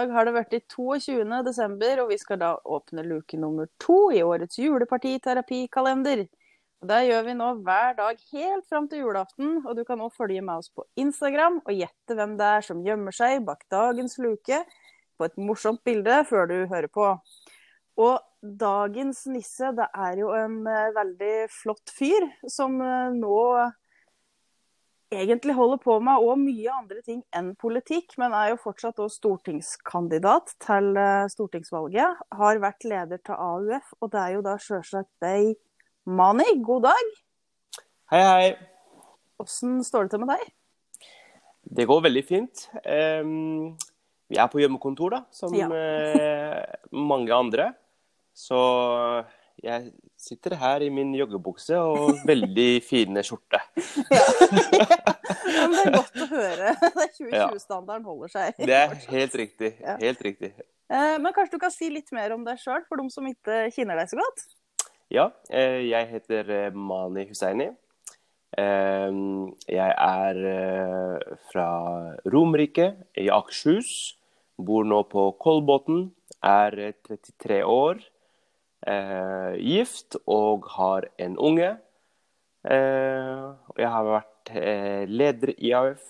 dag har det vært 22. desember, og vi skal da åpne luke nummer to i årets julepartiterapikalender. Det gjør vi nå hver dag helt fram til julaften, og du kan nå følge med oss på Instagram og gjette hvem det er som gjemmer seg bak dagens luke på et morsomt bilde før du hører på. Og dagens nisse, det er jo en eh, veldig flott fyr som eh, nå egentlig holder på med òg mye andre ting enn politikk, men er jo fortsatt stortingskandidat til eh, stortingsvalget. Har vært leder til AUF, og det er jo da sjølsagt deg, Mani. God dag. Hei, hei. Åssen står det til med deg? Det går veldig fint. Um, vi er på hjemmekontor, da, som Ja. eh, mange andre. Så jeg sitter her i min joggebukse og veldig fine skjorte. Ja. ja, men det er godt å høre. Er 2020-standarden holder seg. Det er helt riktig. Ja. Helt riktig. Eh, Men kanskje du kan si litt mer om deg sjøl, for de som ikke kjenner deg så godt? Ja, eh, jeg heter eh, Mani Hussaini. Jeg er fra Romerike i Akershus. Bor nå på Kolbotn. Er eh, 33 år. Eh, Gift og har en unge. Eh, og Jeg har vært eh, leder i AUF,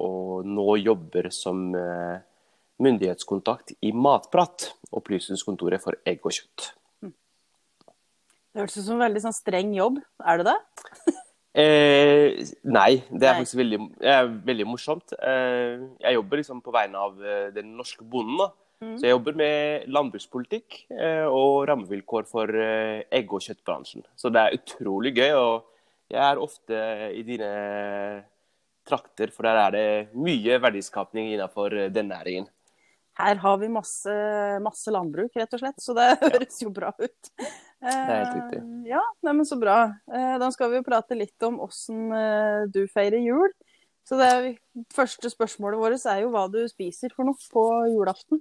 og nå jobber som eh, myndighetskontakt i Matprat, opplysningskontoret for egg og kjøtt. Det hørtes ut som en veldig sånn streng jobb. Er det det? Eh, nei, det er Nei. faktisk veldig, er veldig morsomt. Eh, jeg jobber liksom på vegne av eh, den norske bonden. da. Mm. Så jeg jobber med landbrukspolitikk eh, og rammevilkår for eh, egg- og kjøttbransjen. Så det er utrolig gøy. Og jeg er ofte i dine trakter, for der er det mye verdiskapning innenfor eh, den næringen. Her har vi masse, masse landbruk, rett og slett, så det høres jo bra ut. Det er helt riktig. Ja, neimen så bra. Da skal vi jo prate litt om åssen du feirer jul. Så det første spørsmålet vårt er jo hva du spiser for noe på julaften.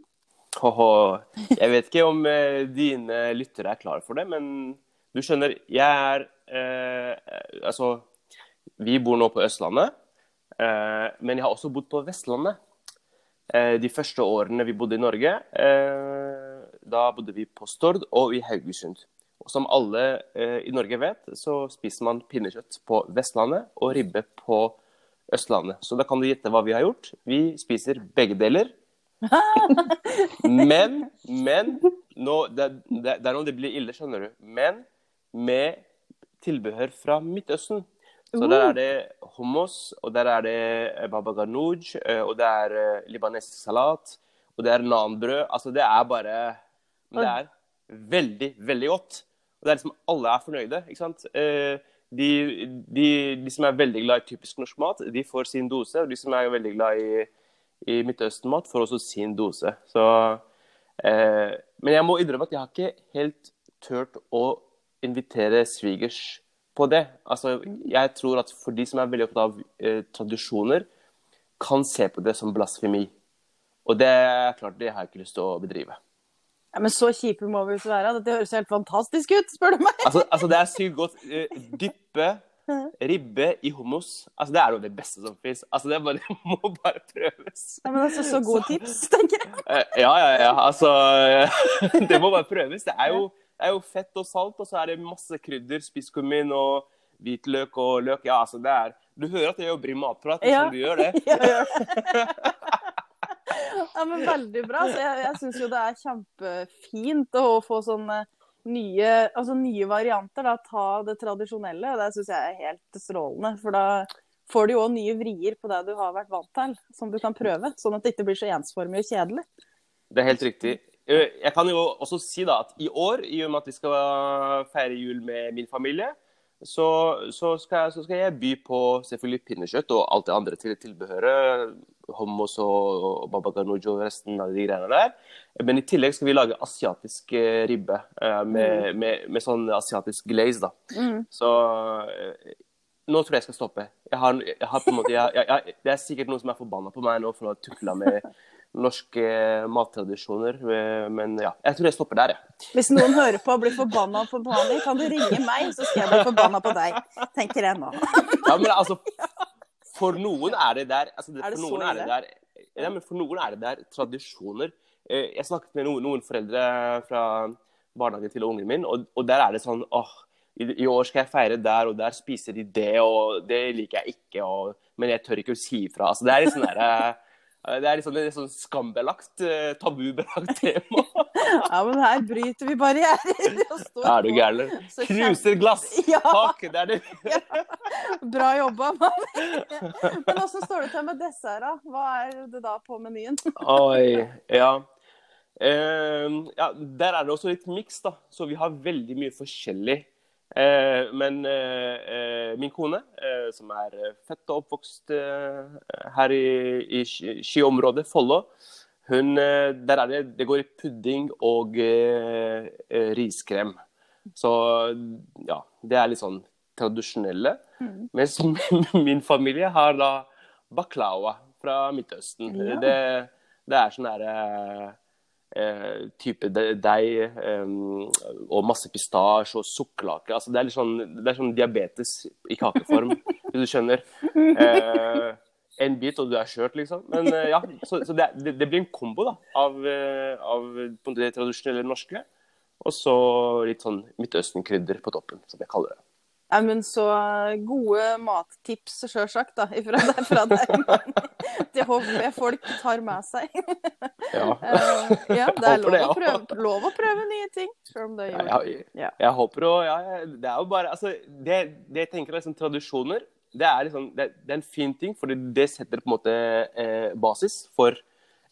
Jeg vet ikke om eh, dine lyttere er klar for det, men du skjønner, jeg er eh, Altså, vi bor nå på Østlandet, eh, men jeg har også bodd på Vestlandet. Eh, de første årene vi bodde i Norge, eh, da bodde vi på Stord og i Haugesund. Og som alle eh, i Norge vet, så spiser man pinnekjøtt på Vestlandet og ribbe på Østlandet. Så da kan du gjette hva vi har gjort. Vi spiser begge deler. Men, men nå, det, det, det er nå det blir ille, skjønner du. Men med tilbehør fra Midtøsten. Så der er det hummus, og der er det eh, baba ganoush, eh, og det er eh, libanesisk salat, og det er nanbrød. Altså, det er bare Det er veldig, veldig godt. Og det er liksom Alle er fornøyde, ikke sant? De, de, de som er veldig glad i typisk norsk mat, de får sin dose. Og de som er veldig glad i, i Midtøsten-mat, får også sin dose. Så, eh, men jeg må innrømme at jeg har ikke helt turt å invitere svigers på det. Altså, jeg tror at for de som er veldig opptatt av eh, tradisjoner, kan se på det som blasfemi. Og det er klart, det har jeg ikke lyst til å bedrive. Ja, men så kjipe må vi ikke være. Dette høres helt fantastisk ut, spør du meg. Altså, altså det er sykt godt. Eh, dyppe ribbe i hummus. Altså, det er jo det beste som fins. Altså, det, bare, det må bare prøves. Ja, men altså, Så gode tips, tenker jeg. Eh, Ja, ja, ja. Altså Det må bare prøves. Det er jo, det er jo fett og salt, og så er det masse krydder. Spisskummin og hvitløk og løk. Ja, altså, det er Du hører at jeg jobber i matprat, Ja. du gjør det. Ja, ja. Ja, men Veldig bra. Så jeg jeg syns jo det er kjempefint å få sånne nye, altså nye varianter. da, Ta det tradisjonelle. Det syns jeg er helt strålende. For da får du jo òg nye vrier på det du har vært vant til, som du kan prøve. Sånn at det ikke blir så ensformig og kjedelig. Det er helt riktig. Eh, Jeg kan jo også si da at i år, i og med at vi skal feire jul med min familie, så, så, skal, så skal jeg by på selvfølgelig pinnekjøtt og alt det andre til tilbehøret. Hummus og, og baba ganoush og resten av de greiene der. Men i tillegg skal vi lage asiatisk eh, ribbe eh, med, med, med sånn asiatisk glaze. da. Mm. Så eh, nå tror jeg jeg skal stoppe. Jeg har, jeg har måte, jeg, det er sikkert noen som er forbanna på meg nå for å ha tukla med norske mattradisjoner. eh, Men ja, jeg tror jeg stopper der, jeg. Hvis noen hører på og blir forbanna på Mani, kan du ringe meg, så skal jeg bli forbanna på deg. Tenker jeg nå. Ja, men altså, for noen er det der altså, Er det For noen er det der ja, men for noen er det der tradisjoner. Eh, Jeg snakket med noen, noen foreldre fra barnehagen til ungen min, og, og der er det sånn åh, i, i år skal jeg feire der, og der spiser de det, og det liker jeg ikke, og, men jeg tør ikke å si ifra. Altså, det er litt sånn derre det er litt sånn, litt sånn skambelagt, eh, tabubelagt tema. Ja, men her bryter vi barrierer. Er du gæren? Knuser glass! Ja. Takk! Det er det. Bra jobba, mann. Men åssen står det til med dessert. Hva er det da på menyen? Oi, ja. Uh, ja. Der er det også litt miks, da. Så vi har veldig mye forskjellig. Eh, men eh, eh, min kone, som er født og oppvokst her i, i skiområdet, Follo, hun, der er det, det går i pudding og riskrem. Så ja, det er litt sånn tradisjonelle. Mens min familie har da baklava fra Midtøsten. Ja. Det, det er sånn derre eh, type de- deig um, og masse pistasje og sukkerlake. Altså, det, er litt sånn, det er sånn diabetes i kakeform, hvis du skjønner. Eh, en bit, og du er kjørt, liksom. Men eh, ja, så, så det, det, blir en kombo da, av, eh, av det tradisjonelle norske. Og så litt sånn Midtøsten-krydder på toppen, som jeg kaller det. Nei, men så gode mattips, sjølsagt, da, ifra deg. Fra deg. Det håper jeg folk tar med seg. Ja. Eh, ja, det er lov, det, lov å, prøve, lov å prøve nye ting. Selv om det er Ja, jul. jeg, jeg håper å ja, Det er jo bare altså, det, det jeg tenker er liksom tradisjoner. Det er, liksom, det, det er en fin ting, for det, det setter på en måte eh, basis for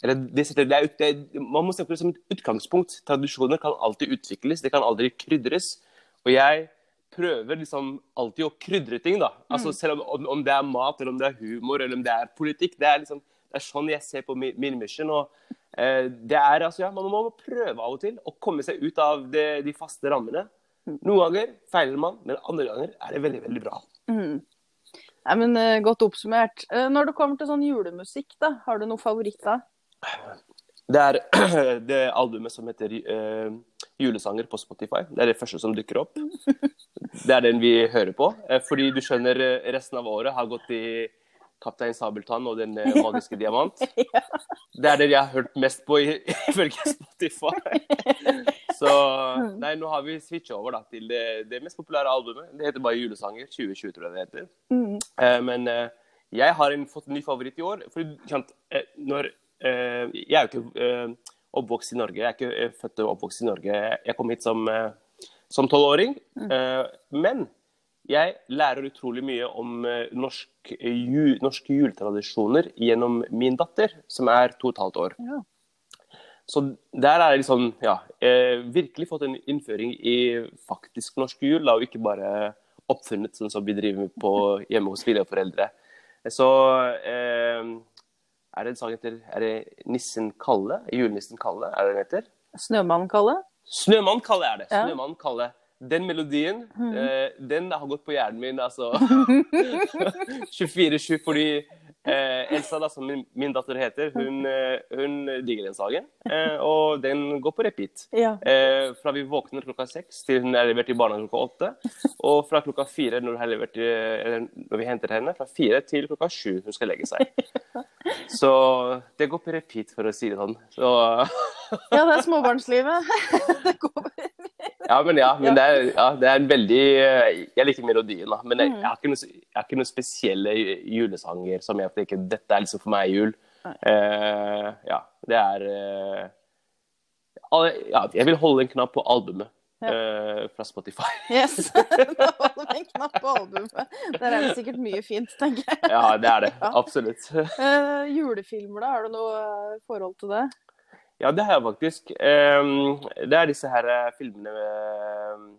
eller det setter, det er, ut- det, Man må se på det som et utgangspunkt. Tradisjoner kan alltid utvikles, det kan aldri krydres. Og jeg prøver liksom alltid å krydre ting, da. Altså Selv om, om, det er mat, eller om det er humor, eller om det er politikk. Det er liksom det er sånn jeg ser på min, min mission. og eh, det er altså, ja, Man må prøve av og til å komme seg ut av det, de faste rammene. Noen ganger feiler man, men andre ganger er det veldig veldig bra. Mm. Nei, men eh, Godt oppsummert. Eh, når det kommer til sånn julemusikk, da, har du noe favoritt da? Det er det albumet som heter uh, Julesanger på Spotify. Det er det første som dukker opp. Det er den vi hører på. Eh, fordi du skjønner, eh, resten av året har gått i Kaptein Sabeltann og Den magiske magiske diamant. Det er det jeg har hørt mest på ifølge Spotify. Så nei, nå har vi switcha over da, til det, det mest populære albumet. Det heter bare Julesanger 2020, tror jeg det heter. Mm. Uh, men uh, jeg har en, fått en ny favoritt i år. For når, jeg er jo ikke eh, oppvokst i Norge. Jeg er ikke eh, født og oppvokst i Norge. Jeg kom hit som eh, som tolvåring. Eh, men jeg lærer utrolig mye om eh, norsk, eh, norske juletradisjoner gjennom min datter, som er to og et halvt år. Ja. Så der er jeg liksom, ja, eh, virkelig fått en innføring i faktisk norsk jul, da, og ikke bare oppfunnet sånn som vi driver med på hjemme hos foreldre. Så eh, er det en sang heter Er det Nissen Kalle? Julenissen Kalle, er det den heter? Snømannen Kalle? Snømann Kalle er det. Ja. Snømann Kalle. Den melodien, eh, den har gått på hjernen min altså 24-7, fordi eh, Elsa, da, som min, min datter heter, hun, eh, hun digger den sangen. Eh, og den går på repeat. Ja. Eh, fra vi våkner klokka seks til hun er levert i barnehagen klokka åtte. Og fra klokka fire når, er levert når vi henter henne, fra fire til klokka sju hun skal legge seg. Så det går på repeat, for å si det sånn. Så, ja, det er småbarnslivet. det går ja, men ja, men det er, ja, det er en veldig Jeg liker melodien, da. Men jeg, jeg, har noe, jeg har ikke noen spesielle julesanger som jeg tenker dette er liksom for meg jul. Uh, ja, det er uh, ja, Jeg vil holde en knapp på albumet eh, fra Spotify. Yes. Da holder vi en knapp på albumet. Der er det sikkert mye fint, tenker jeg. Ja, det er det. Absolutt. Eh, julefilmer, da? Har du noe eh, forhold til det? Ja, det har jeg faktisk. Ehm, det er disse her eh, filmene med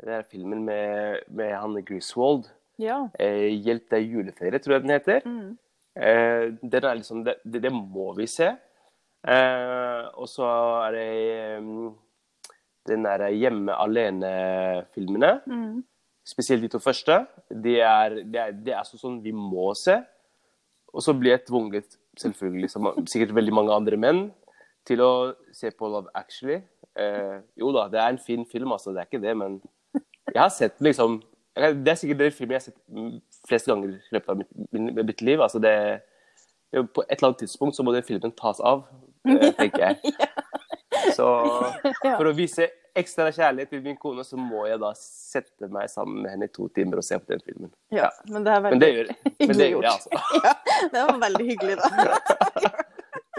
Det er filmen med, med han Griswold. Ja. Eh, 'Hjelp deg juleferie', tror jeg den heter. Mm. Eh, den er liksom, det, det, må vi se. Og så er det ehm, den der Hjemme alene-filmene. Mm. Spesielt de to første. Det er, de er, de er sånn vi må se. Og så blir jeg tvunget, selvfølgelig, som sikkert veldig mange andre menn, til å se på Love Actually. Eh, jo da, det er en fin film, altså. Det er ikke det, men jeg har sett liksom Det er sikkert den filmen jeg har sett flest ganger i løpet av mitt, mitt, mitt liv. Altså det, på et eller annet tidspunkt så må den filmen tas av, eh, tenker jeg. Så for å vise ekstra kjærlighet til min kone, så må jeg da sette meg sammen med henne i to timer og se på den filmen. Ja, men det er veldig Men det gjør, men det gjør jeg, altså. Ja, det var veldig hyggelig, da.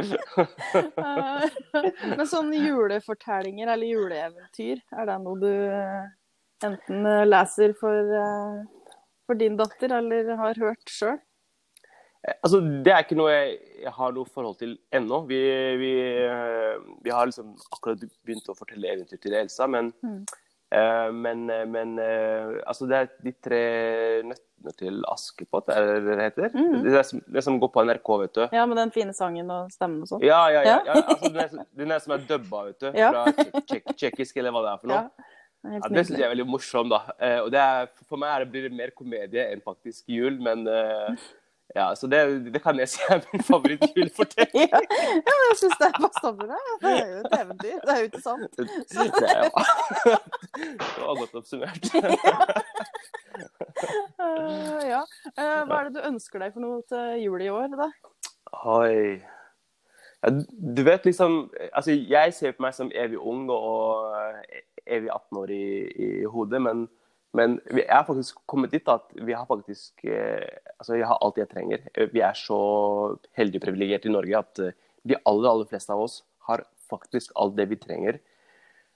Men sånne julefortellinger eller juleeventyr, er det noe du eh, enten eh, leser for, eh, for din datter eller har hørt sjøl? Altså, det er ikke noe jeg, jeg har noe forhold til ennå. Vi, vi, vi har liksom akkurat begynt å fortelle eventyr til Elsa, men Mm. Eh, men, eh, men eh, altså det er de tre nøttene til Askepott, er det det heter? Mm. Det, er som, det som går på NRK, vet du. Ja, med den fine sangen og stemmen og sånn? Ja, ja, ja. Ja. altså, den, er, den er som er dubba, vet du. Ja. Fra tsjek- tsjekkisk, eller hva det er for noe. Ja, det Ja, det syns jeg er veldig morsom, da. Og det er, for meg er det, blir det mer komedie enn faktisk jul, men eh, ja, så det, det kan jeg si er min favorittjulefortelling. Ja, ja, jeg syns det er bra. Det er jo et eventyr. Det er jo ikke sant. Det, er, ja. det var godt oppsummert. uh, ja. Uh, hva er det du ønsker deg for noe til jul i år, da? Oi. Ja, du vet liksom Altså, jeg ser på meg som evig ung og eh, evig 18 år i, i hodet, men, men jeg har faktisk kommet dit at vi har faktisk eh, Altså, jeg har alt jeg trenger. Vi er så heldige og privilegerte i Norge at eh, de aller, aller fleste av oss har faktisk alt det vi trenger.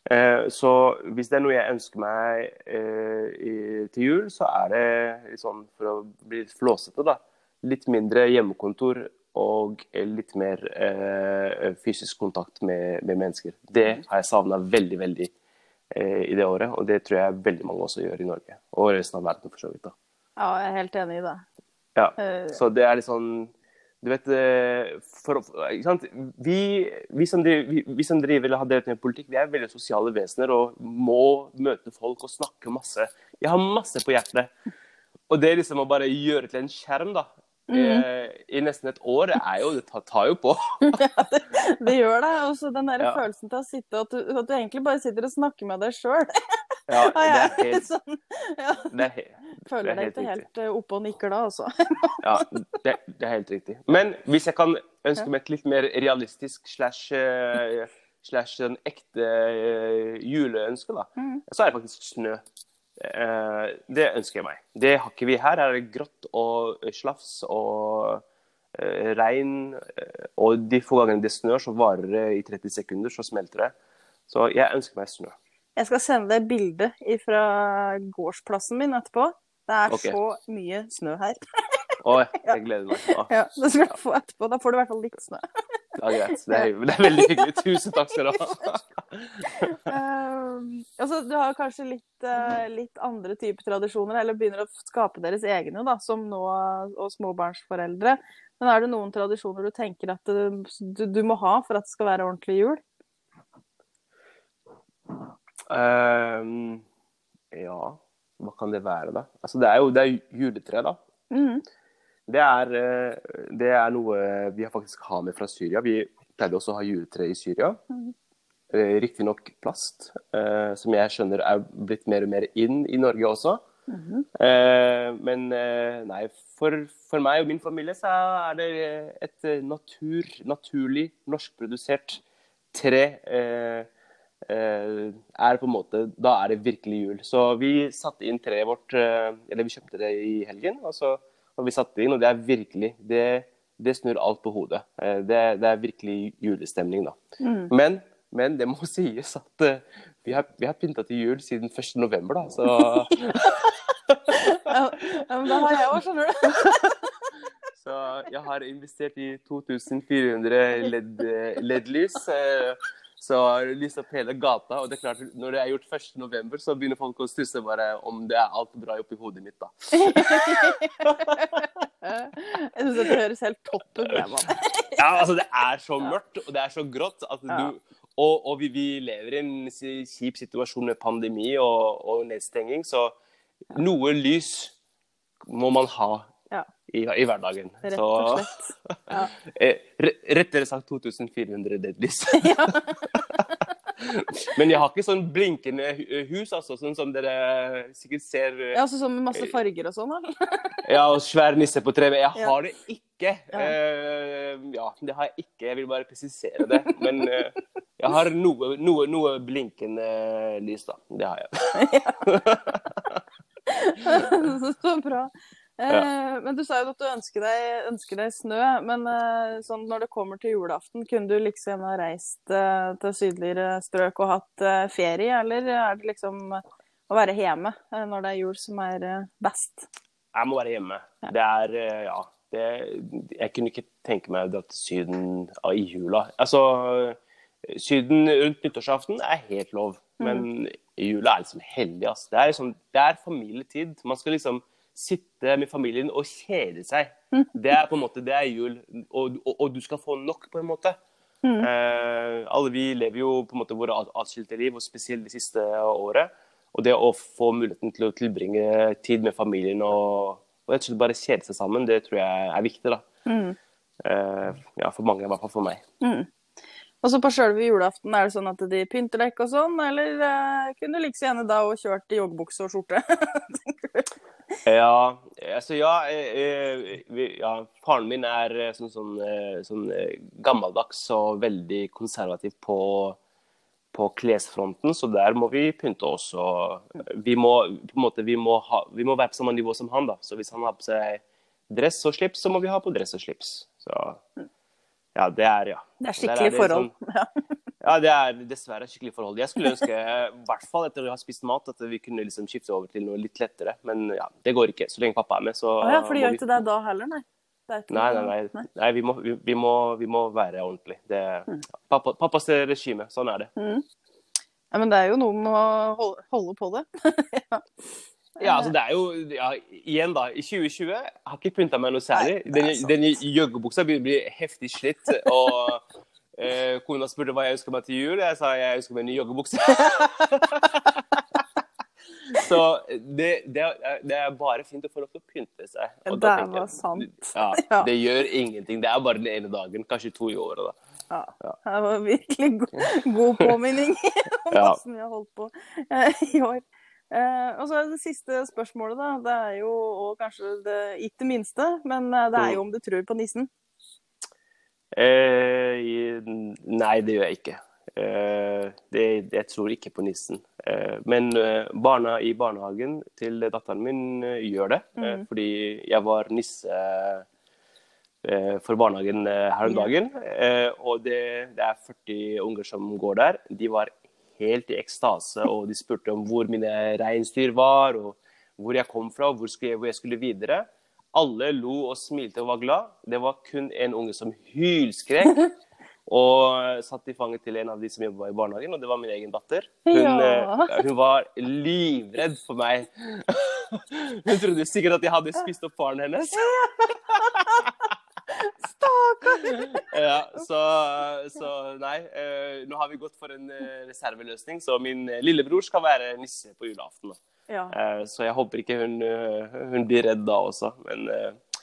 Eh, Så hvis det er noe jeg ønsker meg eh, til jul, så er det sånn for å bli litt flåsete, da. Litt mindre hjemmekontor og litt mer eh, fysisk kontakt med, med mennesker. Det har jeg savna veldig, veldig eh, i det året, og det tror jeg veldig mange også gjør i Norge. Og resten av verden, for så vidt. da. Ja, jeg er helt enig i det. Ja. Eh, Så det er litt sånn Du vet eh, for, ikke sant? Vi, vi, som driver, vi, vi som driver eller har drevet med politikk, vi er veldig sosiale vesener og må møte folk og snakke masse. Jeg har masse på hjertet. Og det liksom å bare gjøre til en skjerm da, eh, i nesten et år, det er jo, det tar, jo på. ja, Det gjør det. Og så den der Ja. følelsen til å sitte og at du, at du egentlig bare sitter og snakker med deg sjøl. Ja, det er helt, sånn, ja, det er føler er deg helt ikke helt eh, oppe og nikker da, altså. Ja, det, det er helt riktig. Men hvis jeg kan ønske meg et litt mer realistisk slash, eh, slash en ekte eh, juleønske, da, mm. så er det faktisk snø. Eh, det ønsker jeg meg. Det har ikke vi her. Her er det grått og slafs og eh, regn. eh, Og de få gangene det snør, så varer det i 30 sekunder, så smelter det. Så jeg ønsker meg snø. Jeg skal sende deg bilde fra gårdsplassen min etterpå. Det er okay. så mye snø her. Å, jeg gleder meg. Å, Ja, det skal du få etterpå. Da får du i hvert fall litt snø. ja, greit. Det er, det er veldig hyggelig. Tusen takk skal du ha. um, altså, du har kanskje litt, uh, litt andre typer tradisjoner, eller begynner å skape deres egne, da, som nå, og småbarnsforeldre. Men er det noen tradisjoner du tenker at du, du, du må ha for at det skal være ordentlig jul? Um, ja, hva kan det være, da? Altså, det er jo det er juletre, da. Mhm. Det er, eh, det er noe vi faktisk har med fra Syria. Vi pleide også å ha juletre i Syria. Mhm. Eh, Riktignok plast, eh, som jeg skjønner er blitt mer og mer inn i Norge også. Mm -hmm. men nei, for, for meg og min familie så er det et natur, naturlig norskprodusert tre. Er på en måte, Da er det virkelig jul. Så vi satte inn treet vårt Eller vi kjøpte det i helgen, og så og vi satte det inn, og det er virkelig Det, det snur alt på hodet. Eh, det, det er virkelig julestemning, da. Mm. Men, men det må sies at eh, vi har, vi har pynta til jul siden 1. november, da. Så Ja, men det har jeg òg, skjønner du. Så jeg har investert i 2400 LED, LED-lys. eh, Så lyst opp hele gata. Og det er klart, når det er gjort 1. november, så begynner folk å stusse bare om det er alt bra oppi hodet mitt, da. Jeg syns det høres helt topp ut. Ja, altså det er så mørkt, og det er så grått at Ja. du Og, og vi, vi lever i en kjip situasjon med pandemi og, og nedstenging, så noe lys må man ha. I, i hverdagen. Rett og slett. Ja. Eh, re- rettere sagt 2400 LED-lys. Men jeg har ikke sånn blinkende hus, altså, sånn som dere sikkert ser. Ja, altså sånn med masse farger og sånn. Ja, og svær nisse på treet. Jeg Ja. har det ikke. Ja. Uh, ja, det har jeg ikke. Jeg vil bare presisere det. Men uh, jeg har noe, noe, noe blinkende lys, da. Det har jeg. Så bra. Eh, Men du sa jo at du ønsker deg, ønsker deg snø. Men eh, sånn når det kommer til julaften, kunne du liksom gjerne ha reist eh, til sydligere strøk og hatt ferie, eller er det liksom å være hjemme når det er jul som er best? Jeg må være hjemme. Det er Ja. Det, jeg kunne ikke tenke meg å dra til Syden ja, i jula. Altså, Syden rundt nyttårsaften er helt lov, men mm. jula er liksom hellig. ass. Det er, liksom, det er familietid. Man skal liksom sitte med familien og kjede seg. Det er på en måte, det er jul, og, og, og du skal få nok, på en måte. Eh, alle vi lever jo på en måte våre atskilte liv, og spesielt det siste året. Og det å få muligheten til å tilbringe tid med familien og, og og slett bare kjede seg sammen, det tror jeg er viktig. da. Eh, ja, For mange, i hvert fall for meg. Og så på sjølve julaften, er det sånn at de pynter dekk og sånn, eller eh, kunne du like så gjerne da og kjørt i joggebukse og skjorte? Ja, altså ja, eh, eh, ja Faren min er eh, sånn, sånn, sånn gammeldags og veldig konservativ på, på klesfronten, så der må vi pynte oss. Vi må, på en måte, vi, må ha, vi må være på samme nivå som han, da. Så hvis han har på seg dress og slips, så må vi ha på dress og slips. Så ja, det er ja. Det er skikkelige skikkelig forhold. sånn- Ja. det er dessverre skikkelig forhold. Jeg skulle ønske, i hvert fall etter å ha spist mat, at vi kunne liksom skifte over til noe litt lettere. Men ja, det går ikke. Så lenge pappa er med, så ah, ja, for de gjør gjør vi- ikke det da heller, nei? Ikke Nei, nei, nei. nei vi, må, vi, vi, må, vi må være ordentlig. Det, pappa, pappas regime. Sånn er det. Ja, men det er jo noe med å holde, holde på det. ja. Ja, altså det er jo ja, Igjen, da. I 2020 jeg har ikke pynta meg noe særlig. Den, den joggebuksa begynner å bli heftig slitt. Og eh, kona spurte hva jeg ønska meg til jul. Jeg sa jeg ønska meg en ny joggebukse. Så det, det, det er bare fint å få lov til å pynte seg. Og Det var jeg- sant. Ja, Ja. Det gjør ingenting. Det er bare den ene dagen. Kanskje to i året, da. Ja, det var virkelig god, god påminning om hvordan vi har holdt på eh, i år. Eh, og så det siste spørsmålet, da. Det er jo og kanskje det, ikke det minste, men eh, det er Mm. jo om du tror på nissen. Eh, nei, det gjør jeg ikke. Eh, det, jeg tror ikke på nissen. Eh, men eh, barna i barnehagen til datteren min eh, gjør det. Eh, fordi jeg var nisse eh, for barnehagen eh, her om dagen. Eh, og det, det er 40 unger som går der. De var helt i ekstase, og de spurte om hvor mine reinsdyr var, og hvor jeg kom fra, og hvor, jeg, hvor jeg skulle videre. Alle lo og smilte og var glad. Det var kun en unge som hylskrek. Og satt i fanget til en av de som jobba i barnehagen, og det var min egen datter. Hun, Ja. eh, hun var livredd for meg. Hun trodde sikkert at jeg hadde spist opp faren hennes. Ja, så, så nei. eh, Nå har vi gått for en eh, reserveløsning, så min lillebror skal være nisse på julaften. Ja. Eh, Så jeg håper ikke hun, eh, hun blir redd da også. Men eh,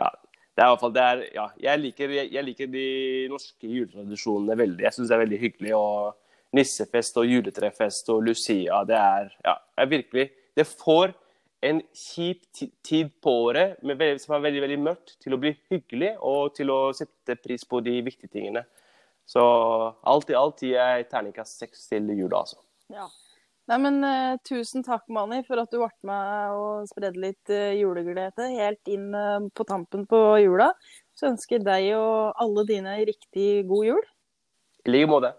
ja. Det er i hvert fall det er, ja, jeg, liker, jeg, jeg liker de norske juletradisjonene veldig. Jeg syns det er veldig hyggelig. Og nissefest og juletrefest og Lucia. Det er, ja, er virkelig Det får en kjip tid på året med, som er veldig veldig mørkt, til å bli hyggelig og til å sette pris på de viktige tingene. Så alt i alt gir jeg terningkast seks til jula, altså. Ja. Nei, men uh, Tusen takk, Mani, for at du ble med og spredde litt uh, juleglede helt inn uh, på tampen på jula. Så ønsker jeg deg og alle dine riktig god jul. I like måte.